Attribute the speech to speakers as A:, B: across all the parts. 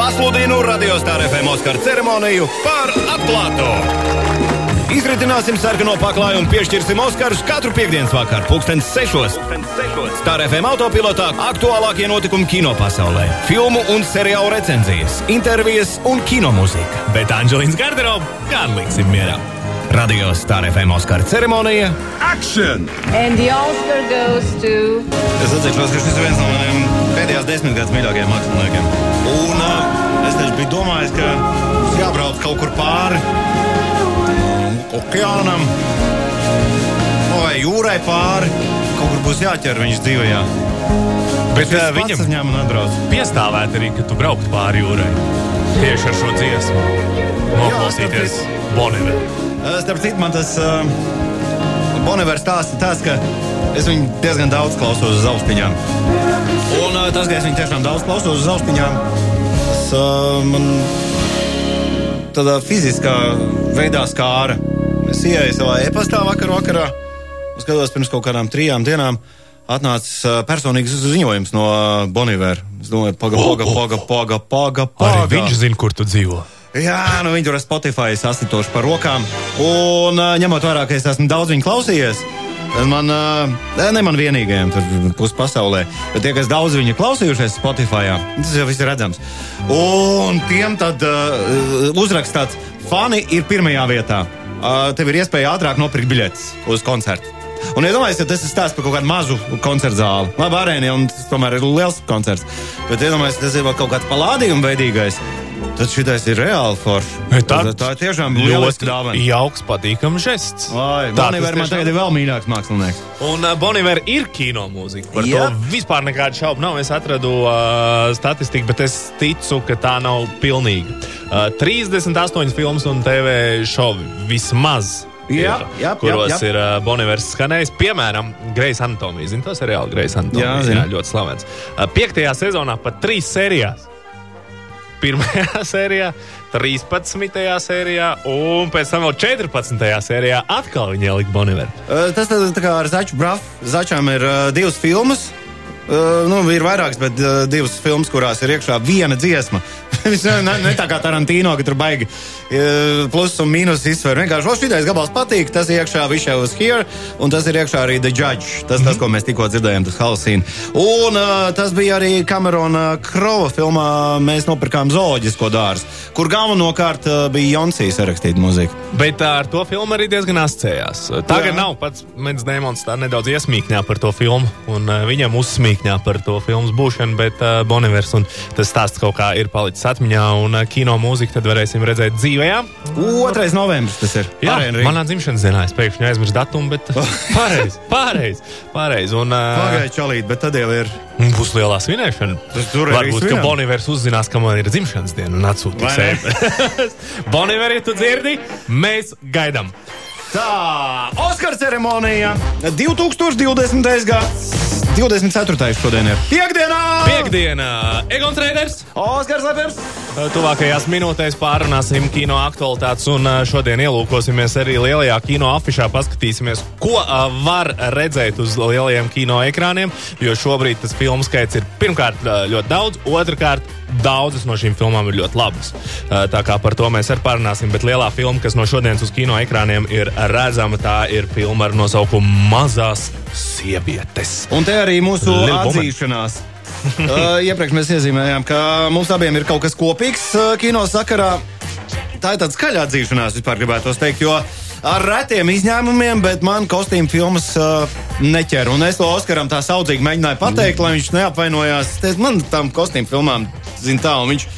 A: pasludinu radiostāra FM Oskara ceremoniju par atklāto. Izritināsim sarkano paklāju un piešķirsim Oskarus katru piekdienas vakaru, pulkstens sešos. Star FM autopilotā aktuālākie notikumi kino pasaulē, filmu un seriālu recenzijas, intervijas un kino mūzika. Bet Anģelīnas garderobu gan liksim mierā. Radio Star FM Oskara ceremonija
B: Action!
C: And the Oscar goes to.
A: Es atzīšos, ka šis ir viens no maniem pēdējās desmitgades mīļākajiem māksliniekiem. Un uh, es taču biju domājis, ka mums jābrauc kaut kur pāri um, okeānam nu, vai jūrai pāri. Kaut kur būs jāķer viņas dzīvajā.
D: Bet uh,
A: Viņam
D: viņam
A: uzņēma un atbrauc.
D: piestāvēt arī, ka tu brauktu pāri jūrai. Tieši ar šo dziesmu. Noklausīties.
A: Uh, Starp citu, man tas uh, Bonavers stāsta tas, ka es viņu diezgan daudz klausos uz austiņām. Un uh, tas, ka es viņu tiešām daudz klausos uz austiņām, tas uh, man tādā fiziskā veidā skāra. Es ienāku savā e-pastā vakar vakarā, un skatos pirms kaut kādām trijām dienām. Atnācis uh, personīgs ziņojums no uh, Bonavera. Es domāju, pagaidi, pagaidi, pagaidi, pagaidi, pagaidi.
D: Arī viņš zina, kur tu dzīvo.
A: Jā, nu viņi tur ar Spotify sasitoši par rokām. Un uh, ņemot vērā, ka es esmu daudz viņu klausījies. tad Man, uh, ne man vienīgajam, tur pus pasaulē, bet tie, kas daudz viņa klausījušies Spotify, tas jau viss ir redzams. Un tiem tad uh, uzrakstāts, fani ir pirmajā vietā. Uh, tev ir iespēja ātrāk nopirkt biļetes uz koncertu. Un iedomājieties, ja tas ir stāsts par kaut kādu mazu koncertu zāli. Labi, arēnija, un tas tomēr ir liels koncerts. Bet iedomājieties, tas ir kaut kāds palādījuma veidīgais. Tad šitais ir reāli forši. Tā, tā ir tiešām lieliska dāvana.
D: jauks, patīkams žests.
A: Vai,
D: Tā
A: Boniver man tagad ir vēl mīļāks mākslinieks.
D: Un uh, Boniver ir kino mūzika. Par
A: Jā.
D: to vispār nekādu šaubu nav. Es atradu uh, statistiku, bet es ticu, ka tā nav pilnīga. Uh, 38 filmas un TV šovi vismaz.
A: Jā,
D: ir,
A: jā,
D: kuros
A: jā, jā.
D: ir uh, Bonivers skanējis. Piemēram, Greisa Anatomija. Zini, tas ir reāli Greisa Anatomija.
A: Jā,
D: jā, ļoti slavens. Uh, piektajā sezonā pat trīs sērijās. Pirmajā sērijā, 13. sērijā un pēc tam vēl 14. sērijā atkal viņa ielika Boniveru.
A: Uh, Tas tad, tā kā ar Zaķu Brafu. Začām ir uh, divas filmas. Uh, nu, ir vairākas, bet uh, divas filmas, kurās ir iekšā viena dziesma. Viņš ne, ne tā kā Tarantino, ka tur baigi uh, plus un mīnus izsver. Vienkārši, šitais gabals patīk, tas ir iekšā Wish I Was Here, un tas ir iekšā arī The Judge. Tas, tas ko mēs tikko dzirdējām, tas Halsīna. Un uh, tas bija arī Kamerona Krova filmā Mēs nopirkām zooloģisko dārzu, kur galvenokārt uh, bija Jonsijas rakstīta mūzika.
D: Bet ar to filmu arī diezgan asociējās. Tagad
A: Jā.
D: nav pats Mens Dēmons tā nedaudz iesmīkņā par to filmu, un uh, viņam uzsmīkņā par to filmas būšanu, bet uh, Bonivers un tas stāsts kaut kā ir palicis atmiņā, un uh, kino mūziku tad varēsim redzēt dzīvējā.
A: 2. novembris tas ir.
D: Jā,
A: Arēna Rīga.
D: manā dzimšanas dienā es pēkšņi aizmirsu datumu, bet pareizi, pareizi, pareizi. Un uh,
A: Pagaidā, čalīt, bet tad jau ir.
D: būs lielā svinēšana.
A: Tur
D: Varbūt, ka. Bonivers uzzinās, ka man ir dzimšanas diena un atsūtīs. Bonivers, ja tu dzirdi, mēs gaidām.
A: Tā, Oskara ceremonija 2020. gads. 24. šodien ir piekdienā!
D: Piektdiena, Egons Reiders.
A: Oskars Lepers!
D: Tuvākajās minūtēs pārunāsim kino aktualitātes, un ā, šodien ielūkosimies arī lielajā kino afišā. Paskatīsimies, ko ā, var redzēt uz lielajiem kino ekrāniem. Jo šobrīd tas filmu skaits ir pirmkārt ā, ļoti daudz, otrkārt daudzas no šīm filmām ir ļoti labas. Tā kā par to mēs arī parunāsim. Bet lielā filma, kas no šodienas uz kino ekrāniem ir redzama, tā ir filma ar nosaukumu Mazās sievietes.
A: Un te arī mūsu
D: Lil
A: atzīšanās. uh, iepriekš mēs iezīmējām, ka mums abiem ir kaut kas kopīgs uh, kino sakarā. Tā ir tāda skaļā atzīšanās, vispār gribētu teikt, jo ar retiem izņēmumiem, bet man kostīmu filmas uh, neķer. Un es to Oskaram tā saudzīgi mēģināju pateikt, lai viņš neapvainojās. Es man tam kostīmu filmām zina tā, un viņš.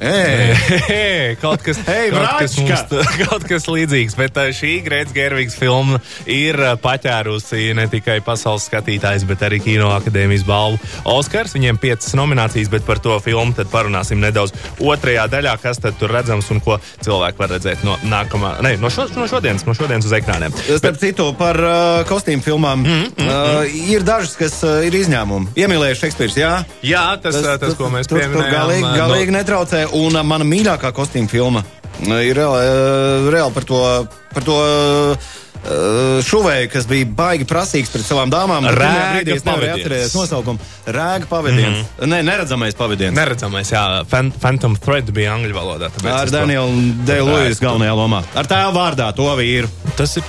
A: Ej,
D: Hei, kaut kas,
A: Hei,
D: kaut, kas mums, kaut kas līdzīgs, bet šī Grēts Gervigs filma ir paķērusi ne tikai pasaules skatītājs, bet arī Kino akadēmijas balvu Oskars. Viņiem piecas nominācijas, bet par to filmu tad parunāsim nedaudz otrajā daļā, kas tad tur redzams un ko cilvēki var redzēt no nākamā, ne, no, šo, no šodienas, no šodienas uz ekrāniem.
A: Starp citu, par uh, kostīmu filmām mm, mm, uh, ir dažas, kas uh, ir izņēmumi. Iemīlējuši Šekspīrs, jā.
D: Jā, tas, tas, tas, tas ko mēs
A: tur, tur
D: pieminējām.
A: galīgi, galīgi netraucē. Un mana mīļākā kostīma filma uh, ir reāli, uh, reāli par to. Par to uh, šuvēju, kas bija baigi prasīgs pret savām dāmām. nevarēju
D: pavadiens.
A: atcerēties nosaukumu. Rēga pavadiens. Mm -hmm. Nē, neredzamais pavadiens.
D: Neredzamais, jā, Phantom Thread bija angļu valodā.
A: Ar Danielu Deilujas galvenajā lomā. Ar tēvu vārdā to vīru.
D: Tas ir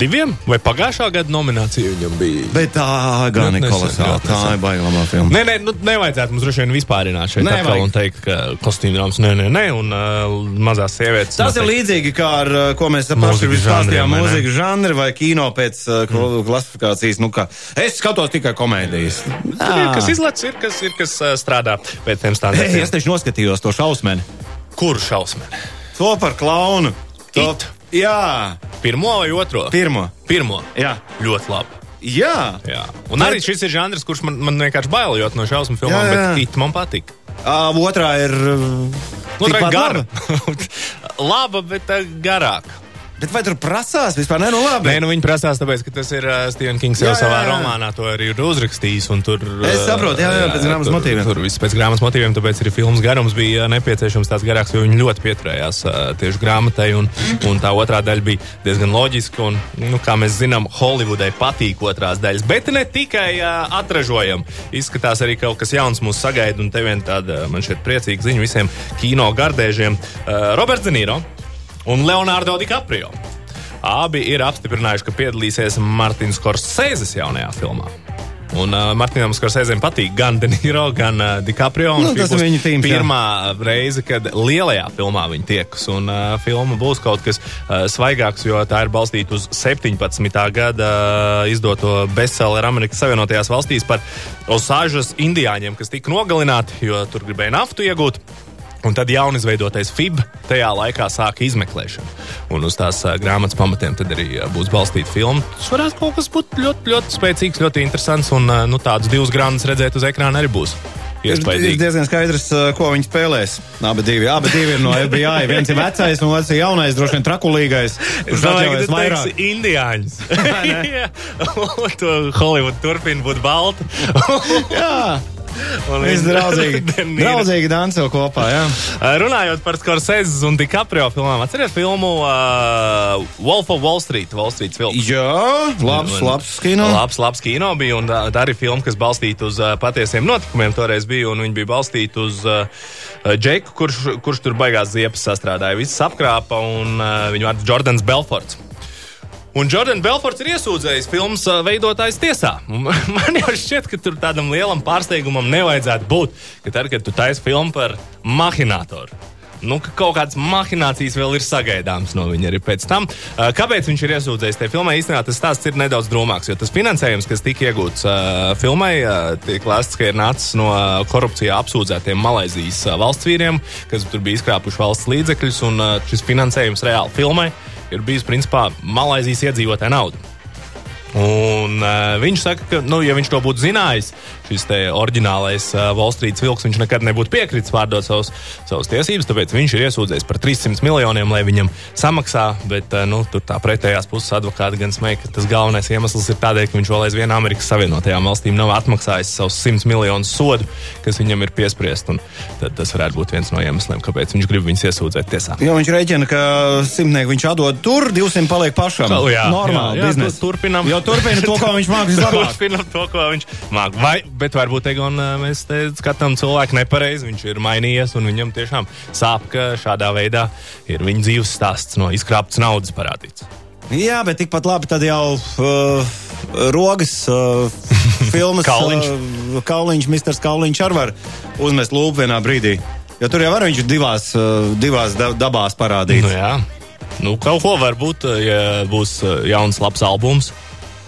D: diviem vai pagājušā gada nominācija viņam bija.
A: Bet tā gan
D: Ļoti
A: ir kolosāla. Tā ir baiglamā filma.
D: Nē, nē, nu, nevajadzētu mums droši vien vispārināt šeit
A: Nevajag.
D: atkal un teikt, ka kostīmdrāmas nē, nē, nē, un uh, mazās sievietes.
A: Tas ir
D: noteikti-
A: līdzīgi kā ar uh, ko mēs paši
D: Mūzikas
A: izstāstījām.
D: žanriem, vai ne?
A: Mūzika žanri vai kino pēc uh, mm. klasifikācijas. Nu, kā, es skatos tikai komēdijas.
D: Tur ir kas izlaists, ir kas, ir kas uh, strādā pēc tiem
A: Ei,
D: standartiem.
A: es taču noskatījos to šausmeni.
D: Kur šausmeni?
A: To par klaunu. To,
D: It.
A: Jā,
D: Pirmo vai otro?
A: pirmo.
D: Pirmo.
A: Jā.
D: Ļoti labi.
A: Jā.
D: Jā. Un arī šis ir žanrs, kurš man, man vienkārši bailojot no šausmu filmām,
A: Jā, jā.
D: bet it man patīk.
A: Uh, otrā ir. Uh, tikpat
D: ir gara.
A: laba.
D: Laba, bet uh, garāka.
A: Bet vai tur prasās vispār? Nē, nu labi.
D: Nē, nu viņi prasās, tāpēc, ka tas ir uh, Stevens Kings jau
A: Jā, jā,
D: savā
A: jā.
D: romānā to arī ir uzrakstījis. Tur,
A: Es saprotu, jā, jā, pēc grāmatas
D: tur,
A: motīviem.
D: Tur viss pēc grāmatas motīviem, tāpēc arī filmas garums bija uh, nepieciešams tāds garāks, jo viņi ļoti pieturējās uh, tieši grāmatai. Un, un tā otrā daļa bija diezgan loģiska. Un, nu, kā mēs zinām, Holivudai patīk otrās daļas. Bet ne tikai uh, atražojam. Izskatās arī kaut kas jauns mūs sagaida. Un te vien tāda man šeit priecīga ziņa visiem kino gardēžiem. Uh, Roberts Zenīro un Leonardo DiCaprio. Abi ir apstiprinājuši, ka piedalīsies Martins Korsēzes jaunajā filmā. Un uh, Martinam Skorsēzēm patīk gan De Niro, gan uh, DiCaprio.
A: Nu, tas ir viņa tīms, jā.
D: Pirmā reize, kad lielajā filmā viņi tiekas. Un uh, filma būs kaut kas uh, svaigāks, jo tā ir balstīta uz 17. gada uh, izdoto bestselleru Amerikas Savienotajās valstīs par Osāžas indiāņiem, kas tika nogalināti, jo tur gribēja naftu iegūt. Un tad jaunizveidotais FIB tajā laikā sāka izmeklēšanu. Un uz tās uh, grāmatas pamatiem tad arī uh, būs balstīta filma. Tas varētu kaut kas būt ļoti, ļoti spēcīgs, ļoti interesants. Un uh, nu, tādus divus grāmatas redzēt uz ekrāna arī būs.
A: Ir, ir diezgan skaidrs, ko viņi spēlēs. Abi divi, abi divi ir no FBI. Viens ir vecais, un otrs ir jaunais, droši vien trakulīgais.
D: Ka
A: atļaujas
D: tas
A: vairāk?
D: ir indiāņus. Jā, un to Holivudu turpina būt balta.
A: Jā,
D: Viņi-
A: draudzīgi. Draudzīgi danco kopā, jā.
D: Uh, Runājot par Scorsese un DiCaprio filmām, atcerieties filmu uh, Wolf of Wall Street. Wall Street filmu.
A: Jā, labs,
D: Un-
A: labs kino.
D: Labs, labs kino bija, un tā, tā arī filma, kas balstīta uz uh, patiesiem notikumiem. Toreiz bija, un viņi bija balstīti uz uh, Džeku, kurš, kurš tur baigās ziepes sastrādāja. Viss apkrāpa, un uh, viņu vārds Jordans Belforts. Un Jordans Belforts ir iesūdzējis filmas uh, veidotājs tiesā. Man jau šķiet, ka tur tādam lielam pārsteigumam nevajadzētu būt. Ka tad, kad tu taisi filmu par mahinātoru, nu, ka kaut kādas mahinācijas vēl ir sagaidāmas no viņa arī pēc tam. Uh, Kāpēc viņš ir iesūdzējis tajā filmā? Īstenībā tas stāsts ir nedaudz drūmāks, jo tas finansējums, kas tika iegūts uh, filmai, uh, tiek lēsts, ka ir nācis no uh, korupcijā apsūdzētiem Malaizijas uh, valsts vīriem, kas tur bija izkrāpuši valsts līdzekļus, un uh, šis finansējums reāli filmai ir bijis principā Malaizijas iedzīvotāja nauda. Un, uh, viņš saka, ka, nu, ja viņš to būtu zinājis, šis oriģinālais uh, Wall Street vilks, viņš nekad nebūtu piekritis pārdot savus, savus tiesības. Tāpēc viņš ir iesūdzējis par 300 miljoniem, lai viņam samaksā. Bet uh, nu, tur tā pretējās puses advokāti gan smēja, ka tas galvenais iemesls ir tādēļ, ka viņš vēl aizvien Amerikas Savienotajām valstīm nav atmaksājis savus 100 miljonus sodu, kas viņam ir Tad tas varētu būt viens no iemesliem, kāpēc viņš grib viņus iesūdzēt tiesā.
A: Jo viņš rēķina, ka simtnieku viņš atdod tur, 200 paliek pašam.
D: Oh, jā,
A: Normāli,
D: jā, jā,
A: biznesa.
D: tu- turpinam.
A: Jo turpina to, ko viņš mākslinieks labāk.
D: Turpinam to, ko viņš māca. Bet varbūt Egon, mēs te skatām cilvēku nepareizi. Viņš ir mainījies un viņam tiešām sāp, ka šādā veidā ir viņa dzīves stāsts no izkrāptas naudas parādīts.
A: Jā, bet tikpat labi tad jau uh, rogas uh, filmas.
D: Kauliņš.
A: Uh, kauliņš, Mr. Kauliņš arī var uzmest lūpu vienā brīdī. Jo tur jau var viņš divās, uh, divās da dabās parādīt.
D: Nu, jā. Nu, kaut ko varbūt, ja būs jauns labs albums.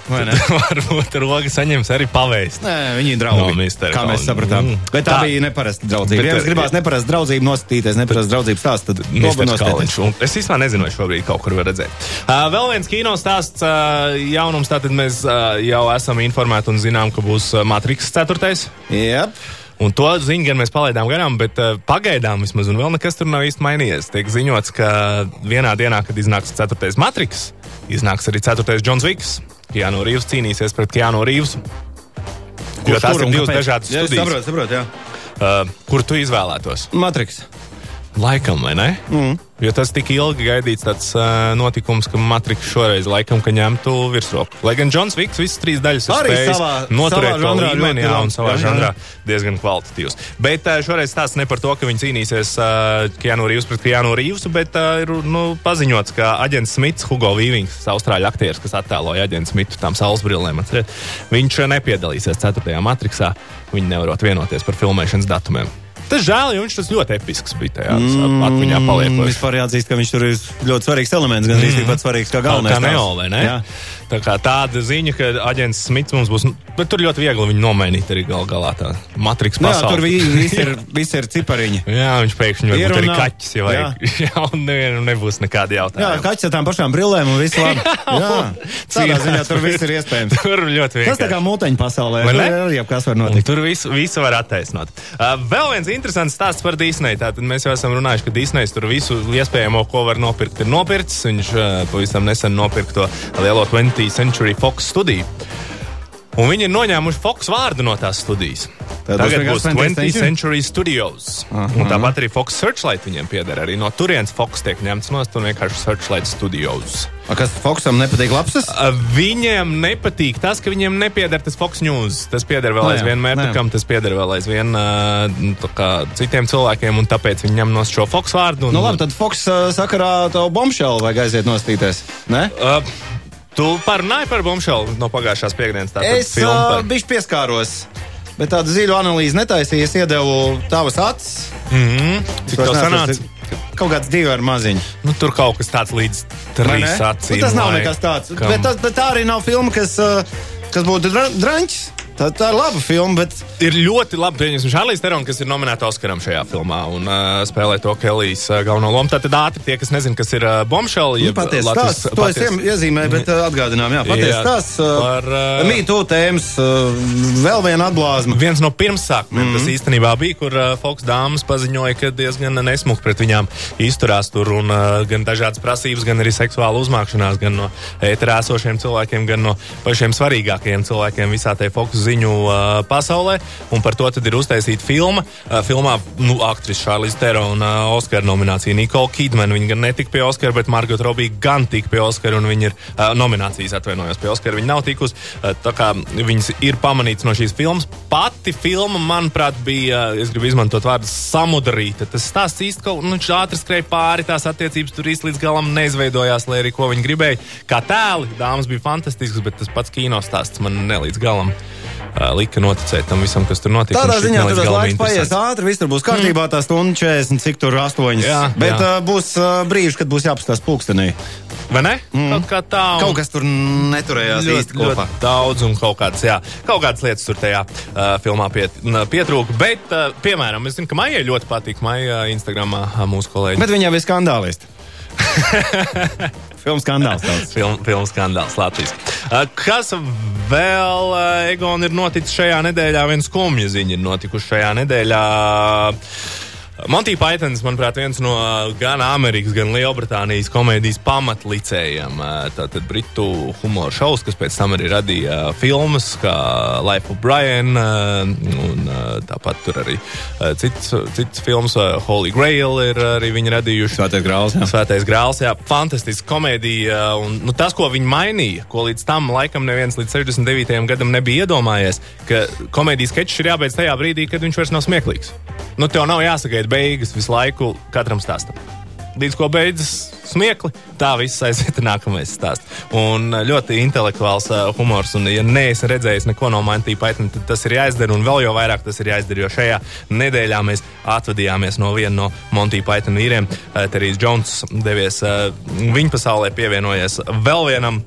D: Varbūt roga saņems arī pavēst.
A: Nē, viņi ir draugi.
D: No, Mr.
A: kā mēs sapratām.
D: Mm.
A: Bet tā,
D: Tā.
A: bija neparasta draudzība.
D: Bet,
A: Ja jums
D: eh,
A: gribās neparasta draudzība noskatīties, neparasta draudzības stāsts, tad.
D: Un Es īstenībā nezinu, vai šobrīd kaut kur var redzēt. Uh, vēl viens kino stāsts, uh, jaunums. Tātad mēs uh, jau esam informēti un zinām, ka būs Matrix 4.
A: Yep.
D: Un to ziņu gan mēs palaidām garām, bet uh, pagaidām vismaz vēl nekas tur nav īsti mainījies. Tiek ziņots, ka vienā dienā, kad iznāks 4. Matrix, iznāks arī 4. Džons Viks. Keanu Reeves cīnīsies pret Keanu Reeves. Jo
A: Kurš
D: tās
A: tur
D: ir divas
A: kāpēc?
D: dažādas
A: Jā,
D: studijas.
A: Saprotu, saprotu, jā.
D: Uh, kur tu izvēlētos?
A: Matriks.
D: Laikam, vai ne? Mm. Jo tas tik ilgi gaidīts tāds uh, notikums, ka Matrix šoreiz laikam, ka ņemtu virsroku. Lai gan Džons Viks visas trīs daļas
A: Arī savā-
D: noturēt
A: savā ļoti
D: jā, un savā žanrā diezgan kvalitatīvs. Bet uh, šoreiz stāsts ne par to, ka viņi cīnīsies uh, Keanu Reeves pret Keanu Reevesu, bet uh, ir nu, paziņots, ka aģents Smits, Hugo Vīvings, austrāļu aktieris, kas attēloja aģentu Smitu tam saules brillēm, viņš nepiedalīsies 4. matrixā. Viņi nevarot vienoties par filmēšanas datumiem. Tas žēl, jo viņš tas ļoti episks bija tajā mm, atmiņā paliekoši.
A: vispār jāatzīst, ka viņš tur ir ļoti svarīgs elements, gan arī mm. tikpat svarīgs kā galvenais.
D: Kā Neo,
A: tēls.
D: vai ne?
A: Jā.
D: Tā kā tāda ziņa, ka aģents Smits mums būs. Bet tur ļoti viegli viņu nomainīt arī gal galā. Tā matriks
A: Nu, jā,
D: pasaule.
A: tur vi- viss ir, viss ir cipariņi.
D: Jā, viņš pēkšņi var
A: Ir
D: būt
A: un
D: arī kaķis, ja. Jā, jā un nevienam nebūs nekādi
A: Jā,
D: jautājumi.
A: kaķis ar tām pašām brillēm un viss labi. Jā, tādā ziņā tur viss ir iespējams.
D: Tur ļoti
A: Tas tā kā mūteņu pasaulē.
D: Vai ne?
A: arī kas var
D: Un
A: notikt.
D: tur visu, visu var attaisnot. Uh, vēl viens interesants stāsts par Disneju. Tātad mēs jau esam runājuši, ka Disneys tur visu iespējamo, ko var nopirkt, ir nopircis. Viņš uh, pavisam nesen nopirka to lielo 20th Century Fox studiju. Un viņi ir noņēmuši Fox vārdu no tās studijas.
A: Tad
D: Tagad
A: būs
D: būs
A: vienkārši
D: 20th
A: 20th
D: Century Studios. Un tāpat arī Fox Searchlight viņiem pieder. Arī no turienes Fox tiek ņemts no un vienkārši Searchlight Studios.
A: A, Kas Foksam nepatīk lapsas?
D: Uh, Viņiem nepatīk tas, ka viņiem nepieder tas Fox News. Tas pieder vēl
A: Nē,
D: aizvien
A: nē.
D: Mērķam, tas pieder vēl aizvien uh, kā citiem cilvēkiem, un tāpēc viņi ņem no šo Fox vārdu. Un,
A: Nu labi, tad uh, sakarā to bombšelu vajag aiziet nostīties. Ne?
D: uh, tu parunāji par Bombšelu no pagājušās piekdienas.
A: Es
D: filmu
A: uh,
D: par-
A: bišķi pieskāros. Bet tādu dziļu analīzi netaisīju, es iedevu tavas acis.
D: Cik
A: Es vairs
D: tev
A: neatceros,
D: sanāca?
A: cik- Kaut kāds divi ar maziņu.
D: Nu, tur kaut kas tāds līdz trīs acīm.
A: Nu, tas nav nekas tāds. Bet, tas, bet tā arī nav filma, kas, uh, kas būtu dra draņķis. Tā, tā ir laba filma, bet
D: Ir ļoti labi pieņemts Šarlīs Terons, kas ir nominēta Oskaram šajā filmā un uh, spēlē to Kelijas uh, galveno lomu. Tātad ātri tie, kas nezina, kas ir uh, Bombshell,
A: nu, patiesi tas, to es iem- iezīmēju, bet uh, atgādinām, jā, patiesi tas. Uh,
D: par, uh,
A: Mītū tēmas, uh, vēl viena atblāzma.
D: Viens no pirmsākumiem mm. -hmm. tas īstenībā bija, kur uh, Fox dāmas paziņoja, ka diezgan nesmuki pret viņām izturās tur un uh, gan dažādas prasības, gan arī seksuāla uzmākšanās, gan no ēterā esošiem cilvēkiem, gan no pašiem svarīgākajiem cilvēkiem visā tajā Fox ziņu pasaulē. Un par to ir uztaisīta filma. Filmā nu, aktrise Šārlis Tero un Oskara nominācija Nikola Kidman. Viņa gan netika pie Oskara, bet Margot Robija gan tika pie Oskara un viņa ir nominācijas atvainojos pie Oskara. Viņa nav tikusi. Tā kā viņas ir pamanītas no šīs filmas. Pati filma, manuprāt, bija, es gribu izmantot vārdu samudarīta. Tas stāsts īsti kaut nu, ātri skrēja pāri, tās attiecības tur īsti līdz galam neizveidojās, lai arī ko viņi gribēja. Kā tēli, dāmas bija fantastiskas, bet tas pats kino stāsts man ne līdz galam lika noticēt tam visam, kas tur notika.
A: Tādā ziņā tur tas laiks paies ātri, viss tur būs kārtībā, tā stunda 40, cik tur 8.
D: Jā,
A: bet
D: jā.
A: Uh, būs uh, brīži, kad būs jāapstās pulkstenī.
D: Vai ne? Mm. Kaut kā tā. un-
A: Kaut kas tur neturējās īsti kopā.
D: ļoti daudz un kaut kādas, jā, kaut kādas lietas tur tajā uh, filmā piet, pietrūka. Bet, uh, piemēram, es zinu, ka Maijai ļoti patīk Maija Instagramā uh, mūsu kolēģi.
A: Bet viņam ir skandālisti. Filmas skandāls. tāds.
D: Film, filmu skandāls Latvijas. Uh, kas vēl, uh, Egon, ir noticis šajā nedēļā? Viens skumja ziņa ir notikuši šajā nedēļā. Monty Pythons, manuprāt, viens no uh, gan Amerikas, gan Lielbritānijas komēdijas pamatlicējiem. Uh, Tātad britu humora šovs, kas pēc tam arī radīja uh, filmas, kā Life of Brian, un tāpat tur arī cits, cits films, uh, Holy Grail, ir arī viņi radījuši.
A: Svētais grāls. jā.
D: Svētais grāls, jā, fantastiska komēdija. Un, nu, tas, ko viņi mainīja, ko līdz tam laikam neviens līdz 69. gadam nebija iedomājies, ka komēdijas sketčs ir jābeidz tajā brīdī, kad viņš vairs nav smieklīgs. Nu, tev nav jāsagaida beigas visu laiku katram stāstam. Līdz ko beidzas smiekli, tā viss aiziet nākamais stāsts. Un uh, ļoti intelektuāls uh, humors, un, ja neesi redzējis neko no Monty Python, tad tas ir jāizdara, un vēl jau vairāk tas ir jāizdara, jo šajā nedēļā mēs atvadījāmies no viena no Monty Python vīriem. Uh, Terijs Jones devies uh, viņa pasaulē, pievienojies vēl vienam.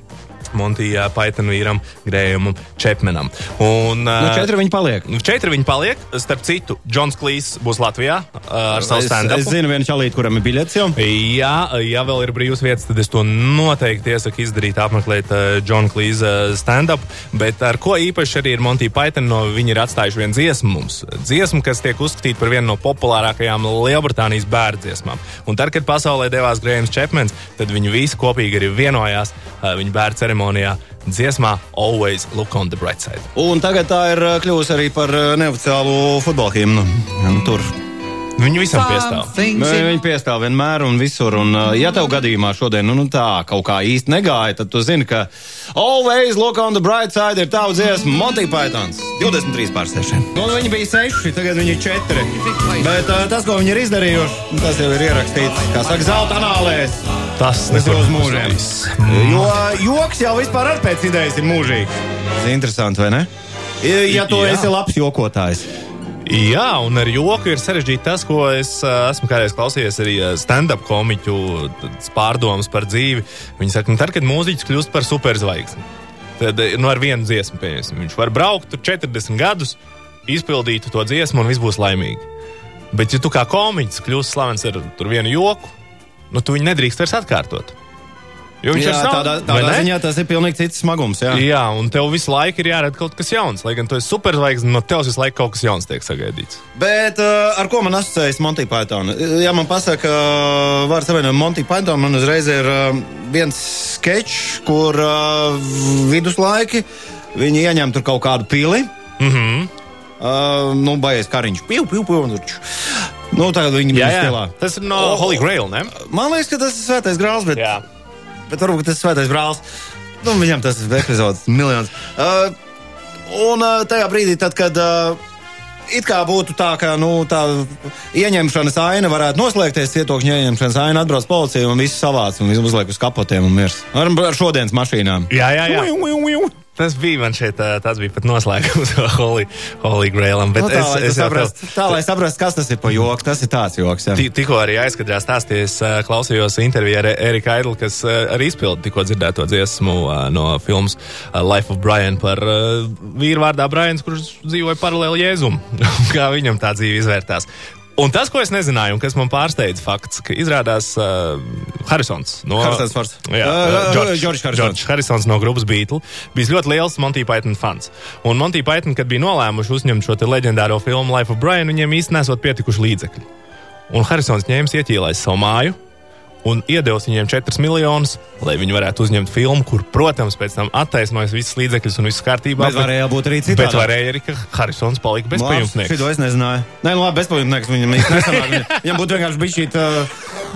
D: Montija Python vīram, Grējumam Čepmenam. Un,
A: Nu,
D: uh,
A: četri viņi paliek.
D: Nu, Četri viņi paliek. Starp citu, Džons Klīs būs Latvijā uh, ar savu
A: Es,
D: stand-up.
A: es zinu vienu čalīti, kuram ir biļets jau.
D: Jā, ja vēl ir brīvas vietas, tad es to noteikti iesaku izdarīt, apmeklēt uh, Džona Klīza stand-up. Bet ar ko īpaši arī ir Monty Python, no viņi ir atstājuši vienu dziesmu mums. Dziesmu, kas tiek uzskatīta par vienu no populārākajām Lielbritānijas bērnu dziesmām. Un tad, kad pasaulē devās Grējums Čepmens, tad viņi visi kopīgi arī vienojās uh, viņa bērnu ceremonijā dziesmā Always Look on the Bright Side.
A: Un tagad tā ir uh, kļuvusi arī par uh, neoficiālu futbola himnu. Nu, tur
D: Viņi visam piestāv.
A: Nē, Viņi piestāv vienmēr un visur. Un, uh, ja tev gadījumā šodien nu, nu, tā kaut kā īsti negāja, tad tu zini, ka Always Look on the Bright Side ir tavs dziesma Monty Pythons 23 pār 6. Nu, viņi bija 6, tagad viņi ir 4. Bet tas, ko viņi ir izdarījuši, tas jau ir ierakstīts, kā saka, zelta anālēs.
D: Tas
A: Tas ir
D: nekur
A: uz mūžiem.
D: nepazudīs.
A: Jo joks jau vispār ar pēc idejas ir mūžīgs. Tas ir interesanti, vai ne? Ja, tu
D: Jā.
A: esi labs jokotājs.
D: Jā, un ar joku ir sarežģīti tas, ko es uh, esmu kādreiz klausījies arī uh, stand-up komiķu pārdomas par dzīvi. Viņi saka, ka tad, kad mūziķis kļūst par superzvaigzni, tad eh, nu, ar vienu dziesmu pieņemsim. Viņš var braukt tur 40 gadus, izpildīt to dziesmu, un viss būs laimīgi. Bet, ja tu kā komiķis kļūsi slavens ar tur vienu joku, nu, tu viņu nedrīkst vairs atkārtot. Jo viņš
A: Jā,
D: nav-
A: tādā, tādā ziņā tas ir pilnīgi cits smagums. Jā.
D: Jā, un tev visu laiku ir jārada kaut kas jauns. Lai gan tu esi superzvaigznes, no tevis visu laiku kaut kas jauns tiek sagaidīts.
A: Bet uh, ar ko man asociējas Monty Python? Ja man pasaka, uh, vārds savienojuma Monty Python, man uzreiz ir uh, viens sketčs, kur uh, viduslaiki viņi ieņem tur kaut kādu pili.
D: Mm -hmm.
A: Uh, nu, baies kariņš. Piu, piu, piu, tur. Nu, tagad viņi
D: Jā, jā.
A: stilā.
D: Tas ir no
A: Oh.
D: Holy Grail, ne?
A: Man liekas, ka tas ir svētais grāls, bet,
D: Jā.
A: bet varbūt tas ir svētais brālis. Nu, viņam tas ir epizodes miljons. Uh, un uh, tajā brīdī, tad, kad uh, it kā būtu tā, ka nu, tā ieņemšanas aina varētu noslēgties, cietokņa ieņemšanas aina atbrauc policija un visu savāc un visu uzliek uz kapotiem un mirs. Ar, ar šodienas mašīnām.
D: Jā, jā, jā. Tas bija man šeit, tas bija pat noslēgums Holy, Holy Grailam.
A: Nu, tā,
D: es,
A: lai
D: es
A: saprast,
D: tev-
A: tā, lai saprastu, kas tas ir pa joks. Tas ir tāds joks.
D: Tikko arī aizkadrā stāsties, klausījos intervijā ar Eriku Aidlu, kas arī izpildīja tikko dzirdēto dziesmu no filmas Life of Brian par vīru vārdā Brians, kurš dzīvoja paralēli Jēzum. Kā viņam tā dzīve izvērtās. Un tas, ko es nezināju, un kas man pārsteidza, fakts, ka izrādās uh, Harisons no
A: Harisons.
D: Jā,
A: Ā,
D: uh. George Harisons no grupas Beatles bija ļoti liels Monty Python fans. Un Monty Python, kad bija nolēmuši uzņemt šo leģendāro filmu Life of Brian, viņiem īstenībā nesot pietikuši līdzekļi. Un Harisons ņēma ieķīlājis savu māju un iedevis viņiem 4 miljonus, lai viņi varētu uzņemt filmu, kur, protams, pēc tam attaisnojas visas līdzekļus un viss kārtībā.
A: Bet varēja būt arī citādi.
D: Bet varēja arī, ka Harisons palika bezpajumtnieks.
A: Šo es nezināju. Nē, nu labi, bezpajumtnieks viņam īsti nesanāk. Viņam- būtu vienkārši bijis šī,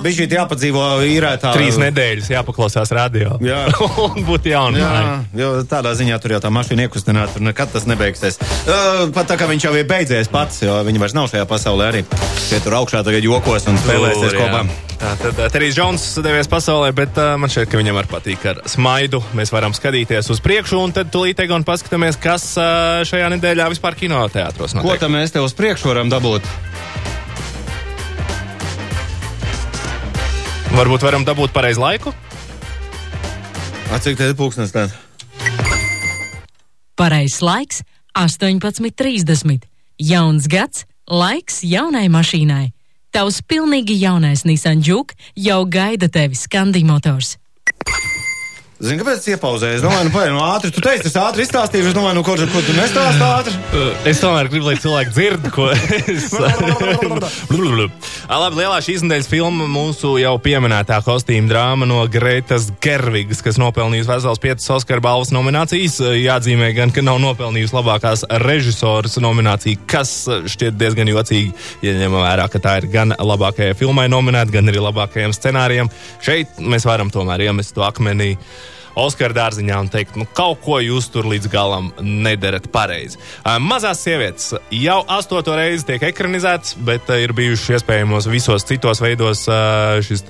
A: bija šī jāpadzīvo īrētā.
D: Trīs nedēļas jāpaklausās radio.
A: Jā.
D: un būtu jauna.
A: Jā, jo tādā ziņā tur jau tā mašīna iekustināta, tur nekad tas nebeigsies. Uh, pat tā kā viņš jau ir beidzies pats, jo viņi vairs nav šajā pasaulē arī. Tie tur augšā tagad jokos un spēlēsies kopā.
D: Tā tad uh, Terijs Džons devies pasaulē, bet uh, man šķiet, ka viņam arī patīk ar smaidu. Mēs varam skatīties uz priekšu, un tad tūlīt un paskatāmies, kas uh, šajā nedēļā vispār kinoteātros
A: Ko
D: notiek.
A: tam mēs te uz priekšu varam dabūt?
D: Varbūt varam dabūt pareizu laiku.
A: A, cik te ir pūkstens tāds?
B: Pareizs laiks - 18.30. Jauns gads - laiks jaunai mašīnai. Tavs pilnīgi jaunais Nissan Juke jau gaida tevi Scandi Motors.
A: Zini, kāpēc es iepauzēju? Es domāju, nu, pagaidi, nu, ātri. Tu teici, es ātri izstāstīju, es domāju, nu, ko, ko tu nestāsti ātri.
D: Uh, Es tomēr gribu, lai cilvēki dzird, ko es. Ā, Labi, lielā šīs nedēļas filma mūsu jau pieminētā kostīma drāma no Gretas Gervigas, kas nopelnījusi vesels piecas Oskara balvas nominācijas. Jāatzīmē gan, ka nav nopelnījusi labākās režisoras nomināciju, kas šķiet diezgan jocīgi, ja ņemam vērā, ka tā ir gan labākajai filmai nominēta, gan arī labākajiem scenārijiem. Šeit mēs varam tomēr iemest to akmenī. Oskara dārziņā un teikt, nu, kaut ko jūs tur līdz galam nedarat pareizi. Mazās sievietes jau astoto reizi tiek ekranizētas, bet ir bijuši iespējamos visos citos veidos šis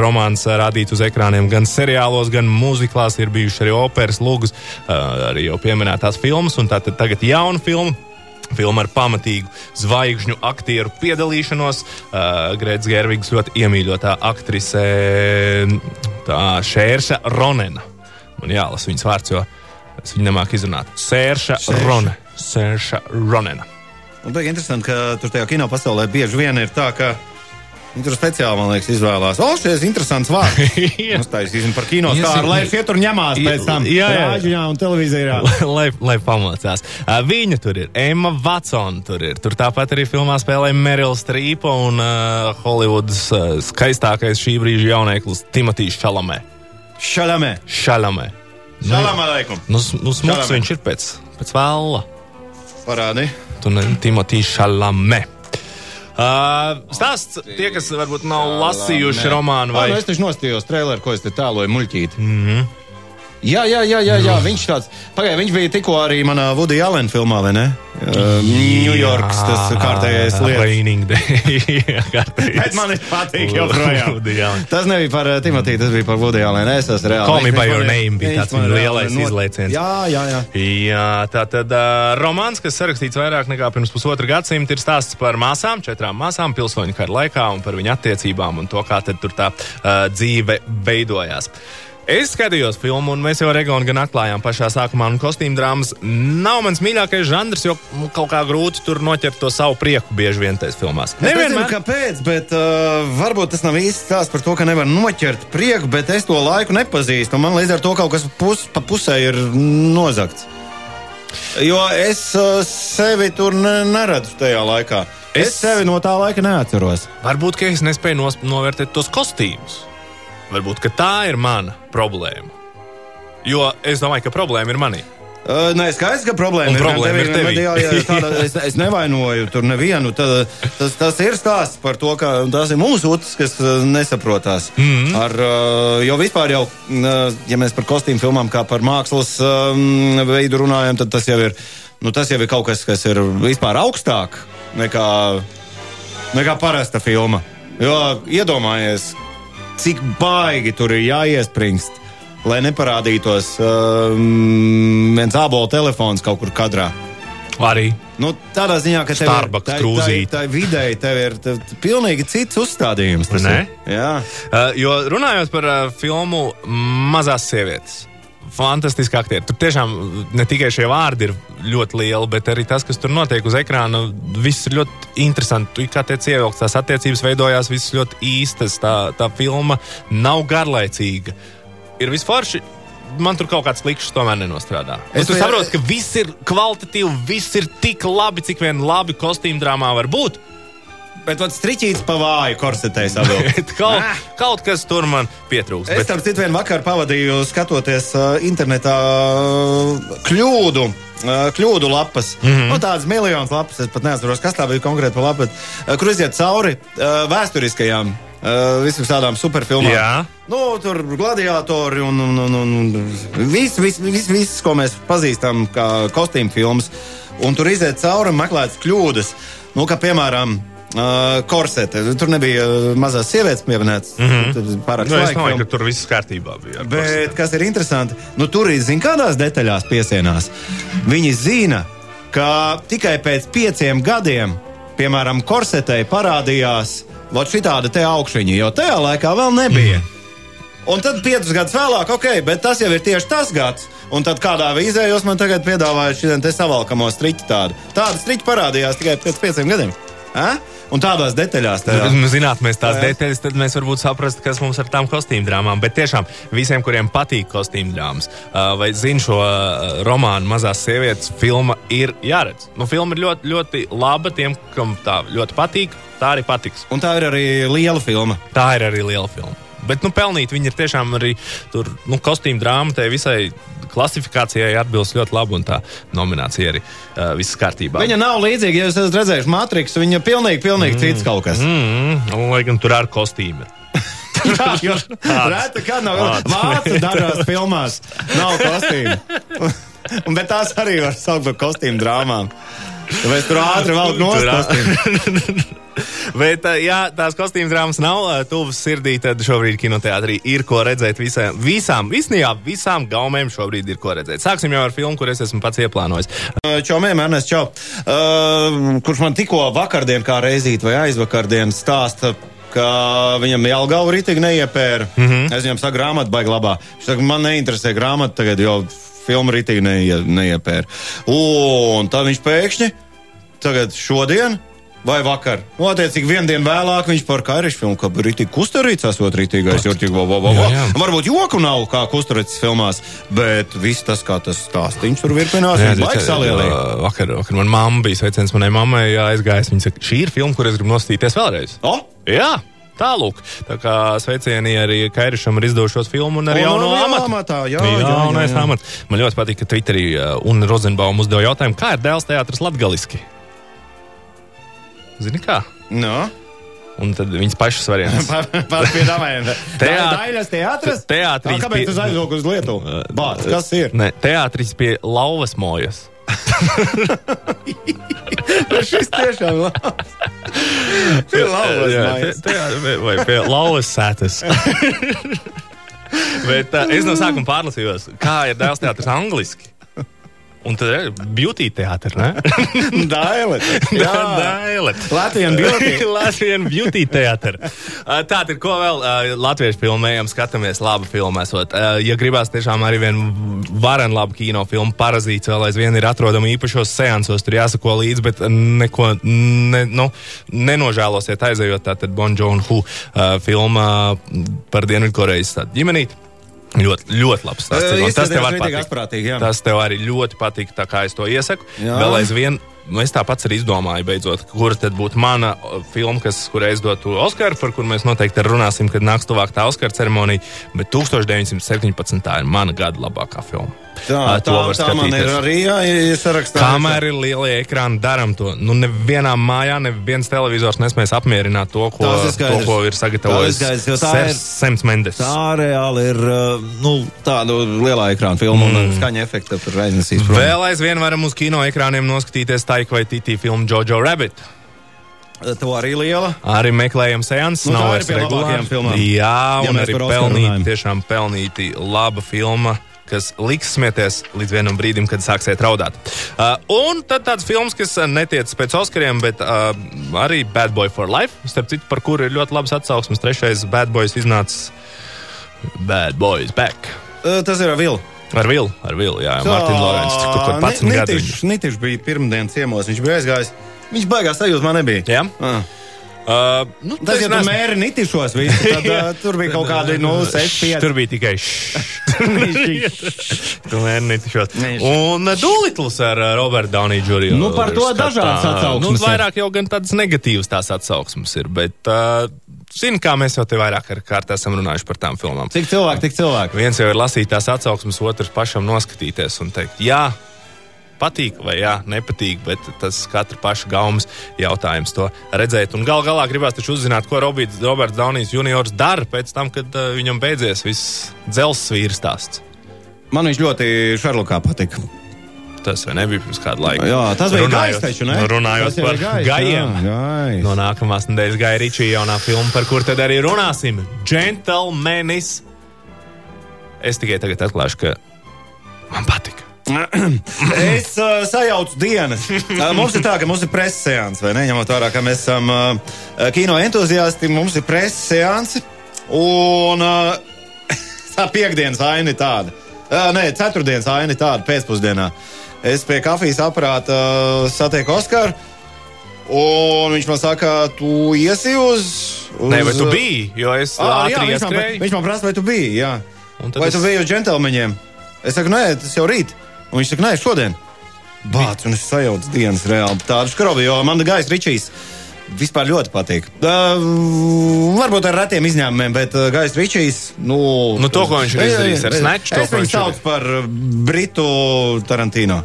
D: romāns rādīts uz ekrāniem, gan seriālos, gan mūziklās, ir bijuši arī operas, lūgas, arī jau pieminētās filmas, un tātad tagad jauna filma. Filma ar pamatīgu zvaigžņu aktieru piedalīšanos. Uh, Grēts Gervigs ļoti iemīļotā aktrise tā, Šērša Ronena. Man jālasa viņas vārds, jo es viņu nemāku izrunāt. Sērša. Rone. Sērša Ronena.
A: Un tā ir interesanti, ka tur tajā kino pasaulē bieži vien ir tā, ka viņi tur speciāli, man liekas, izvēlās. O, šis ir interesants vārds.
D: Jā.
A: Uztaisīsim par kino stāru, lai šie tur ņemās pēc tam.
D: Jā, jā.
A: Rāģiņā un televīzijā.
D: lai, lai pamocās. Uh, viņa tur ir, Emma Watsona tur ir. Tur tāpat arī filmā spēlē Merila Strīpa un uh, Holivudas uh, skaistākais šī brīža jauneklis Timotīs Šalamē.
A: Šalamē.
D: Šalamē.
A: Šalamē laikum.
D: Nu, s- nu smuks
A: Šalamē.
D: viņš ir pēc, pēc vēla.
A: Parādi.
D: Tu ne Timotīs Šalamē. Uh, stāsts tie, kas varbūt nav lasījuši romānu vai
A: nu, es taču nostījos traileru, ko es te tēloju muļķīt. Mm -hmm. Jā, jā, jā, jā, jā. viņš tāds. Pagaidā, viņš bija tikko arī manā Woody Allen filmā, vai ne? Uh, Ņujorkas, tas kārtējais lietas. Bet man viņš patīk joprojām. Tas nebija par uh, Timotiju, tas bija par Woody Allen. Es esmu reāli.
D: Call me by your name bija tāds lielais izlaiciens.
A: Jā, jā, jā.
D: Jā, tā tad uh, romāns, kas sarakstīts vairāk nekā pirms pusotra gadsimta, ir stāsts par māsām, četrām māsām pilsoņu kara laikā un par viņu attiecībām un to, kā tad tur tā uh, dzīve veidojās. Es skatījos filmu, un mēs jau ar Egonu gan atklājām pašā sākumā, un kostīm drāmas nav mans mīļākais žanrs, jo kaut kā grūti tur noķert to savu prieku bieži vien tajās filmās.
A: Es nezinu,
D: Nevienmēr.
A: kāpēc, bet uh, varbūt tas nav īsti stāsts par to, ka nevar noķert prieku, bet es to laiku nepazīstu. un Man līdz ar to kaut kas pus, pa pusē ir nozagts. Jo es uh, sevi tur ne, neredzu tajā laikā. Es,
D: Es-
A: sevi no tā laika neatceros.
D: Varbūt, ka es nespēju novērtēt tos kostīmus. Varbūt, tā ir mana problēma. Jo es domāju, ka problēma ir manī.
A: Uh, nē, skaidrs, ka problēma
D: Un
A: ir
D: problēma
A: gan
D: ir tevī.
A: jā, jā, tāda, es, es nevainoju tur nevienu. Tad, tas, tas ir stāsts par to, ka tās ir mūsu utas, kas nesaprotās. Mm. -hmm. Ar, jo vispār jau, ja mēs par kostīmu filmām kā par mākslas um, veidu runājam, tad tas jau ir, nu, tas jau ir kaut kas, kas ir vispār augstāk nekā, nekā parasta filma. Jo iedomājies, cik baigi tur ir jāiespringst, lai neparādītos um, viens ābola telefons kaut kur kadrā.
D: Arī
A: Nu, tādā ziņā, ka tev ir- tai-
D: krūzīte.
A: Tai vidēji tev ir tev, pilnīgi cits uzstādījums.
D: Uh, jo runājot par uh, filmu Mazās sievietes. Fantastiski aktieri. Tur tiešām ne tikai šie vārdi ir ļoti lieli, bet arī tas, kas tur notiek uz ekrāna, viss ir ļoti interesanti. Tu kā tiec ievilkts, tās attiecības veidojās, viss ļoti īstas. Tā, tā filma nav garlaicīga. Ir visforši. Man tur kaut kāds likšs tomēr nenostrādā. Es
A: Es vai-
D: saprotu, ka viss ir kvalitatīvi, viss ir tik labi, cik vien labi kostīm drāmā var būt.
A: Bet pat striķīts pa vāju korsetē savilkt.
D: Kaut, kaut kas tur man pietrūkst.
A: Es
D: Bet,
A: tam citu vienu vakaru pavadīju skatoties uh, internetā uh, kļūdu. uh, Kļūdu lapas. Mm. -hmm. nu, tādas miljonas lapas, es pat neatceros, kas tā bija konkrēti par lapu, uh, kur iziet cauri uh, vēsturiskajām, visām tādām superfilmām.
D: Jā.
A: Nu, tur gladiatori un, un, un, un viss, vis, vis, vis, ko mēs pazīstam kā kostīmu filmas. Un tur iziet cauri un meklēt kļūdas. Nu, kā piemēram, uh, korsete. Tur nebija mazās sievietes pieminētas. Mm -hmm. Tur pārāk
D: nu, es domāju, ka tur viss kārtībā bija.
A: Bet kas ir interesanti, nu, tur ir zināms, kādās detaļās piesienās. Viņi zina, ka tikai pēc pieciem gadiem, piemēram, korsetei parādījās šī tāda te augšņa, jo tajā laikā vēl nebija. Mm. Un tad piecus gadus vēlāk, ok, bet tas jau ir tieši tas gads. Un tad kādā vīzē jūs man tagad piedāvājat šo te savalkamo striķi tādu. Tāda striķa parādījās tikai pēc pieciem gadiem. A? Un tādās detaļās. Tādā.
D: mēs zinātu, mēs tās
A: Jā.
D: detaļas, tad mēs varbūt saprastu, kas mums ar tām kostīm drāmām. Bet tiešām visiem, kuriem patīk kostīm drāmas, vai zina šo romānu Mazās sievietes, filma ir jāredz. Nu, filma ir ļoti, ļoti laba tiem, kam tā ļoti patīk. Tā arī patiks.
A: Un tā ir arī liela filma.
D: Tā ir arī liela filma. Bet, nu, pelnīt viņi ir tiešām arī tur, nu, kostīm drāma, tai visai klasifikācijai atbilst ļoti labi, un tā nominācija arī uh, viss kārtībā.
A: Viņa nav līdzīga, ja jūs esat redzējuši Matrix. Viņa pilnīgi, pilnīgi mm. cits kaut kas.
D: Mm, un, lai gan tur ar kostīmu.
A: Jā, jo reta, kad nav vācu dažās filmās, nav kostīmu. Bet tās arī var saukt par kostīmu drāmām. Tāpēc tur ātri vēl no
D: Tur ā-
A: kostīmu.
D: Bet, ja tās kostīm drāmas nav tuvas sirdī, tad šobrīd kinoteātrī ir ko redzēt visām, visām, visnijā, visām gaumēm šobrīd ir ko redzēt. Sāksim jau ar filmu, kur es esmu pats ieplānojis.
A: Čau, mēm, Ernest, čau. Uh, kurš man tikko vakardien kā reizīt vai aizvakardien stāsta, ka viņam Jālgauda ritīgi neiepēra. Mm -hmm. Es viņam saku, grāmatu baigi labā. Viņš saka, man neinteresē grāmata tagad, jo filmu ritīgi neie, neiepēra. Un tad viņš pēkšņi, tagad šodien. Vai vakar? Nu, attiecīgi, vienu dienu vēlāk viņš par kairišu filmu, ka rītīgi kusturīts, esot rītīgais, jau tik
D: jā.
A: Varbūt joku nav kā kusturīts filmās, bet viss tas, kā tas stāstīns tur virpinās, viņš baigs salielīt.
D: ā, vakar, vakar man mamma bija sveiciens manai mammai, aizgājis. Viņa saka, šī ir filma, kur es gribu nostīties vēlreiz.
A: O!
D: Jā! Tālūk, tā kā sveicieni arī Kairišam ar izdošos filmu un arī
A: Un
D: jauno
A: no
D: amatu.
A: amatā, jā,
D: jā,
A: jā, jā, jā.
D: amats. Man ļoti patīk, ka Twitterī uh, un Rozenbaum uzdeva jautājumu, kā ir dēls teātris latgaliski? Zini kā?
A: No.
D: Un tad viņas pašas variants.
A: Pārpiedāvājumi.
D: Teāt-
A: Daļas teātris?
D: Te- teātris
A: Kāpēc
D: pie-
A: tu aizlūk uz Lietuvu? Bāc, kas ir?
D: Ne, teātris pie lauvas mojas.
A: Šis tiešām labs. Pie lauvas
D: Jā,
A: mājas.
D: te- te- vai pie lauvas sētas. Bet uh, es no sākuma pārlasījos, kā ir dēls teātris angliski. Un tad ir beauty teātris, ne?
A: Daile. Jā,
D: Daile.
A: Latvijas beauty.
D: Latvijas beauty teātris. Tā ir ko vēl uh, latviešu filmējam, skatāmies, laba filma esot. Ja gribās tiešām arī vienu varenu labu kino filmu, parazīts vēl aizvien ir atrodama īpašos seansos, tur jāsako līdzi, bet neko ne, nu, nenožēlosiet aizējot tātad Bon Joon-Hu uh, filmā par Dienvidkorejas ģimenīti. Ļoti, ļoti labs stāsts. Un Tas tev arī patīk. Tas tev arī ļoti patīk, tā kā es to iesaku.
A: Jā.
D: Vēl aizvien, nu es tāpat arī izdomāju, beidzot, kur tad būtu mana filma, kas, kurai es dotu Oskaru, par kur mēs noteikti runāsim, kad nāks tuvāk tā Oskara ceremonija. Bet 1917. tā ir mana gada labākā filma.
A: Tā, tā, tā man ir arī jāiesarakstā.
D: Kamēr ir lielie ekrāni, darām to. Nu, nevienā mājā, neviens televizors nespēs apmierināt to, ko, to, ko ir sagatavojis
A: tā
D: Sems Mendes.
A: Tā reāli ir nu, tāda lielā ekrāna filma mm. un skaņa efekta tur aiznesīs.
D: Vēl aizvien varam uz kino ekrāniem noskatīties Taika vai Titī filmu Jojo Rabbit.
A: To arī liela.
D: Arī meklējam seansu.
A: Nu,
D: nav
A: ir
D: vairs
A: pie
D: regulāri.
A: labākajām filmām.
D: Jā,
A: Ja
D: un arī pelnīti, tiešām pelnīti laba filma. Kas liks smieties līdz vienam brīdim, kad sāksiet raudāt. Uh, un tad tāds films, kas netiec pēc Oskariem, bet uh, arī Bad Boy for Life. Starp citu, par kuru ir ļoti labs atsauksmes. Trešais Bad Boys iznācis Bad Boys Back.
A: Uh, tas ir ar Vilu.
D: Ar Vilu, ar Vilu, jā, Mārtiņu Lorenzu. Tur kaut kāds pats gadu.
A: Nitišs bija pirmdienas ciemos, viņš bija aizgājis. Viņš baigās sajūta man nebija.
D: Jā?
A: Ah.
D: Uh, nu,
A: Tas,
D: neesmu-
A: mēri nitišos visu, tad uh, tur bija kaut kādi, nu, 6, 5.
D: Tur bija tikai šis.
A: Nē,
D: Un Dulitls ar uh, Robertu Downey Jr.
A: Nu, par to dažādas atsauksmes
D: Nu,
A: ir.
D: vairāk jau gan tādas negatīvas tās atsauksmes ir, bet uh, zini, kā mēs jau te vairāk kārt esam runājuši par tām filmām.
A: Cik cilvēki, tik cilvēki.
D: Viens jau ir lasīt tās atsauksmes, otrs pašam noskatīties un teikt, jā, patīk vai jā, nepatīk, bet tas katra paša gaumas jautājums to redzēt. Un gal galā gribās taču uzzināt, ko Roberts, Roberts Daunijs juniors dara pēc tam, kad uh, viņam beidzies viss dzelzs vīrs stāsts.
A: Man viņš ļoti Šarlokā patika.
D: Tas nebija pirms kāda laika?
A: Jā, tas bija
D: Runājot-
A: gaiss taču, ne?
D: Runājot
A: Tas jau
D: par
A: ir gaiss,
D: gājiem.
A: jā, gaiss.
D: No nākamās nedēļas Gaja Ričija jaunā filma, par kur tad arī runāsim. Gentlemanis. Es tikai tagad atklāšu, ka man patika.
A: Es uh, sajaucu dienas. Uh, mums ir tā, ka mums ir preses seanss, vai ne? Ņemot vērā, ka mēs esam uh, kino entuziasti, mums ir preses seansi. Un uh, tā piekdienas aina ir tāda. Uh, nē, ceturtdienas aina ir tāda pēcpusdienā. Es pie kafijas aparāta uh, satieku Oskaru. Un viņš man saka, tu iesi uz. uz
D: Nē, vai tu biji? Jo es
A: Ah, jā, viņš, man, viņš man prasa, vai tu biji. Jā. Vai
D: es-
A: tu biji uz džentlmeņiem? Es saku, nē, tas jau rīt. Un viņš saka, nē, šodien. Bāc, un es sajaucu dienas reāli tādu skrobi, jo man gaisa ričīs. Vispār ļoti patīk. Uh, varbūt ar retiem izņēmumiem, bet uh, Gaisa Ričijs. Nu,
D: Nu, to, ko viņš ir izdarījis Snatch, to,
A: Es viņu
D: ir-
A: saucu par Britu Tarantino.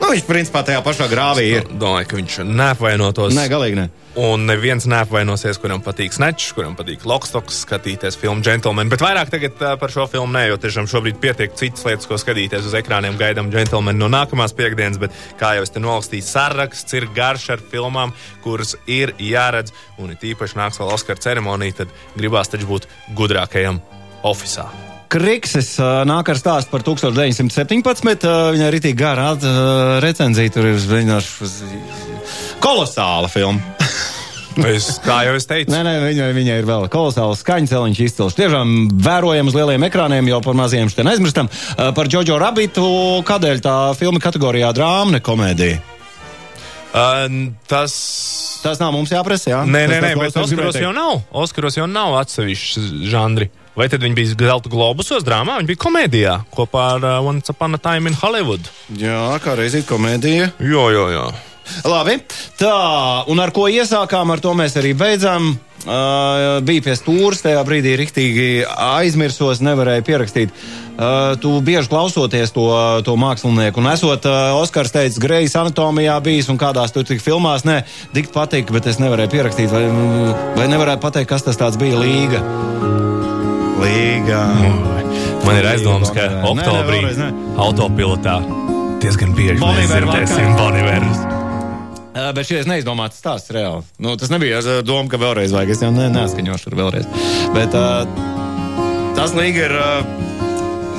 A: Nu, viņš principā tajā pašā grāvī ir.
D: Domāju, ka viņš neapvainotos.
A: Nē, galīgi ne.
D: Un neviens neapvainosies, kuram patīk Snatch, kuram patīk Lokstoks, skatīties filmu Gentleman. Bet vairāk par šo filmu ne, jo tiešām šobrīd pietiek citas lietas, ko skatīties uz ekrāniem. Gaidām Gentleman no nākamās piekdienas, bet kā jau es te nolastīju, saraksts ir garš ar filmām, kuras ir jāredz. Un it īpaši nāks vēl Oskara ceremonija, tad gribās taču būt gudrākajam oficiālā.
A: Krikses uh, nāk ar stāstu par 1917. Uh, viņai ir tik gara uh, recenzija, tur ir zināms, kolosāla filma.
D: Es, kā jau es teicu,
A: Nē, nē, viņai, viņai ir vēl kolosāls skaņas celiņš izcils. Tiešām vērojams uz lieliem ekrāniem, jau par maziem šeit aizmirstam. Uh, par Džoģo Rabitu, kādēļ tā filma kategorijā drāma, ne komēdija?
D: uh, tas.
A: Tas nav mums jāprasa, jā?
D: Nē, nē, nē bet Oskaros jau nav. Oskaros jau nav atsevišķs žanri. Vai tad viņi bija Zelta globusos drāmā? Viņi bija komēdijā kopā ar uh, Once Upon a Time in Hollywood.
A: Jā, kā reizīt komēdija.
D: Jo, jo, jo.
A: Labi, tā, un ar ko iesākām, ar to mēs arī beidzam. Uh, bija pie stūres, tajā brīdī rīktīgi aizmirsos, nevarēja pierakstīt. Uh, tu bieži klausoties to, to mākslinieku, un esot uh, Oskars teicis, Grejas anatomijā bijis un kādās tur tik filmās, nē, tik patīk, bet es nevarēju pierakstīt, vai, vai nevarētu pateikt, kas tas tāds bija Līga. Līga.
D: Man ir aizdoms, ka oktobrī
A: vēlreiz nē.
D: autopilotā diezgan bieži mēs dzirdēsim
A: vakar.
D: Boniverus.
A: Uh, bet šis neizdomāts stāsts reāli. Nu, tas nebija ar domu, ka vēlreiz vajag. Es jau ne, neskaņošu ar vēlreiz. Bet uh, tas līga ir uh,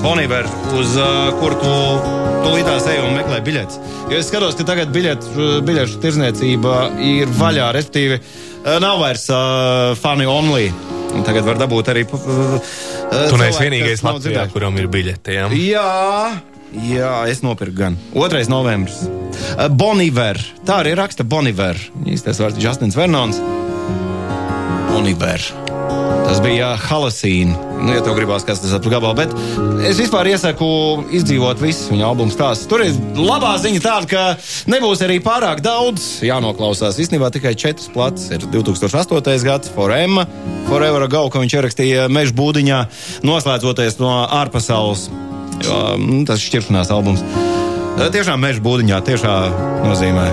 A: Bonīver, uz uh, kur tu tūlītās ej un meklē biļetes. Jo es skatos, ka tagad biļetu, biļešu tirzniecība ir vaļā, respektīvi uh, nav vairs uh, funny only. Un tagad var dabūt arī. Uh,
D: Tu neesi vienīgais Latvijā, kuram ir biļete. Ja?
A: Jā, jā, es nopirku gan. 2. novembris. Uh, Boniver. Tā arī raksta Boniver. Īstais vārds Justins Vernons. Boniver. Tas bija Halasīna. Nu, ja tev gribās, kas tas ir gabals, bet es vispār iesaku izdzīvot visu viņa albumu stāstu. Tur ir labā ziņa tāda, ka nebūs arī pārāk daudz jānoklausās. Īstenībā tikai četras plats ir 2008. gads, Forema, Forever Ago, ko viņš ierakstīja meža būdiņā, noslēdzoties no ārpasaules. Jo, mm, tas ir šķiršanās albums. Tiešām meža būdiņā, tiešā nozīmē.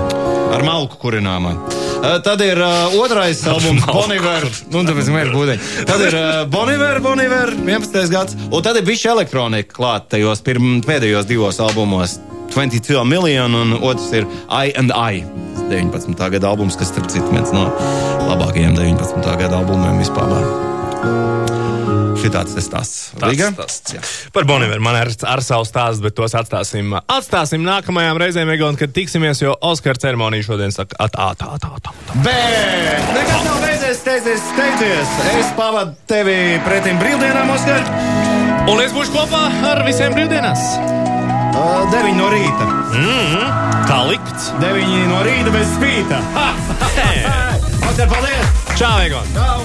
A: Ar malku kurināmā. Eh, Tad ir uh, otrais albums, Boniver. Nu, tāpēc meža būdiņa. Tad ir uh, Boniver, Boniver, 11. gads. Un tad ir bijusi elektronika klāta tajos pirm, pēdējos divos albumos. 22 miljoni, un otrs ir I and I. 19. gada albums, kas, starp citu, viens no labākajiem 19. gada albumiem vispār. Šitāds tas stāsts. Līga?
D: Tas, tas, jā. Par Boniveru man ir ar savu stāstu, bet tos atstāsim, atstāsim nākamajām reizēm, Egon, kad tiksimies, jo Oskara ceremonija šodien saka, atā, tā, tā, tā. tā.
A: Bet nekas nav beidzies, steidzies, steidzies. Es pavadu tevi pretim brīvdienām, Oskar.
D: Un es būšu kopā ar visiem brīvdienās.
A: Uh, 9 no rīta.
D: Mm -hmm. Kā likts?
A: 9 no rīta bez spīta. Ha! Oskar, paldies!
D: Čau, Egon!
A: Čau!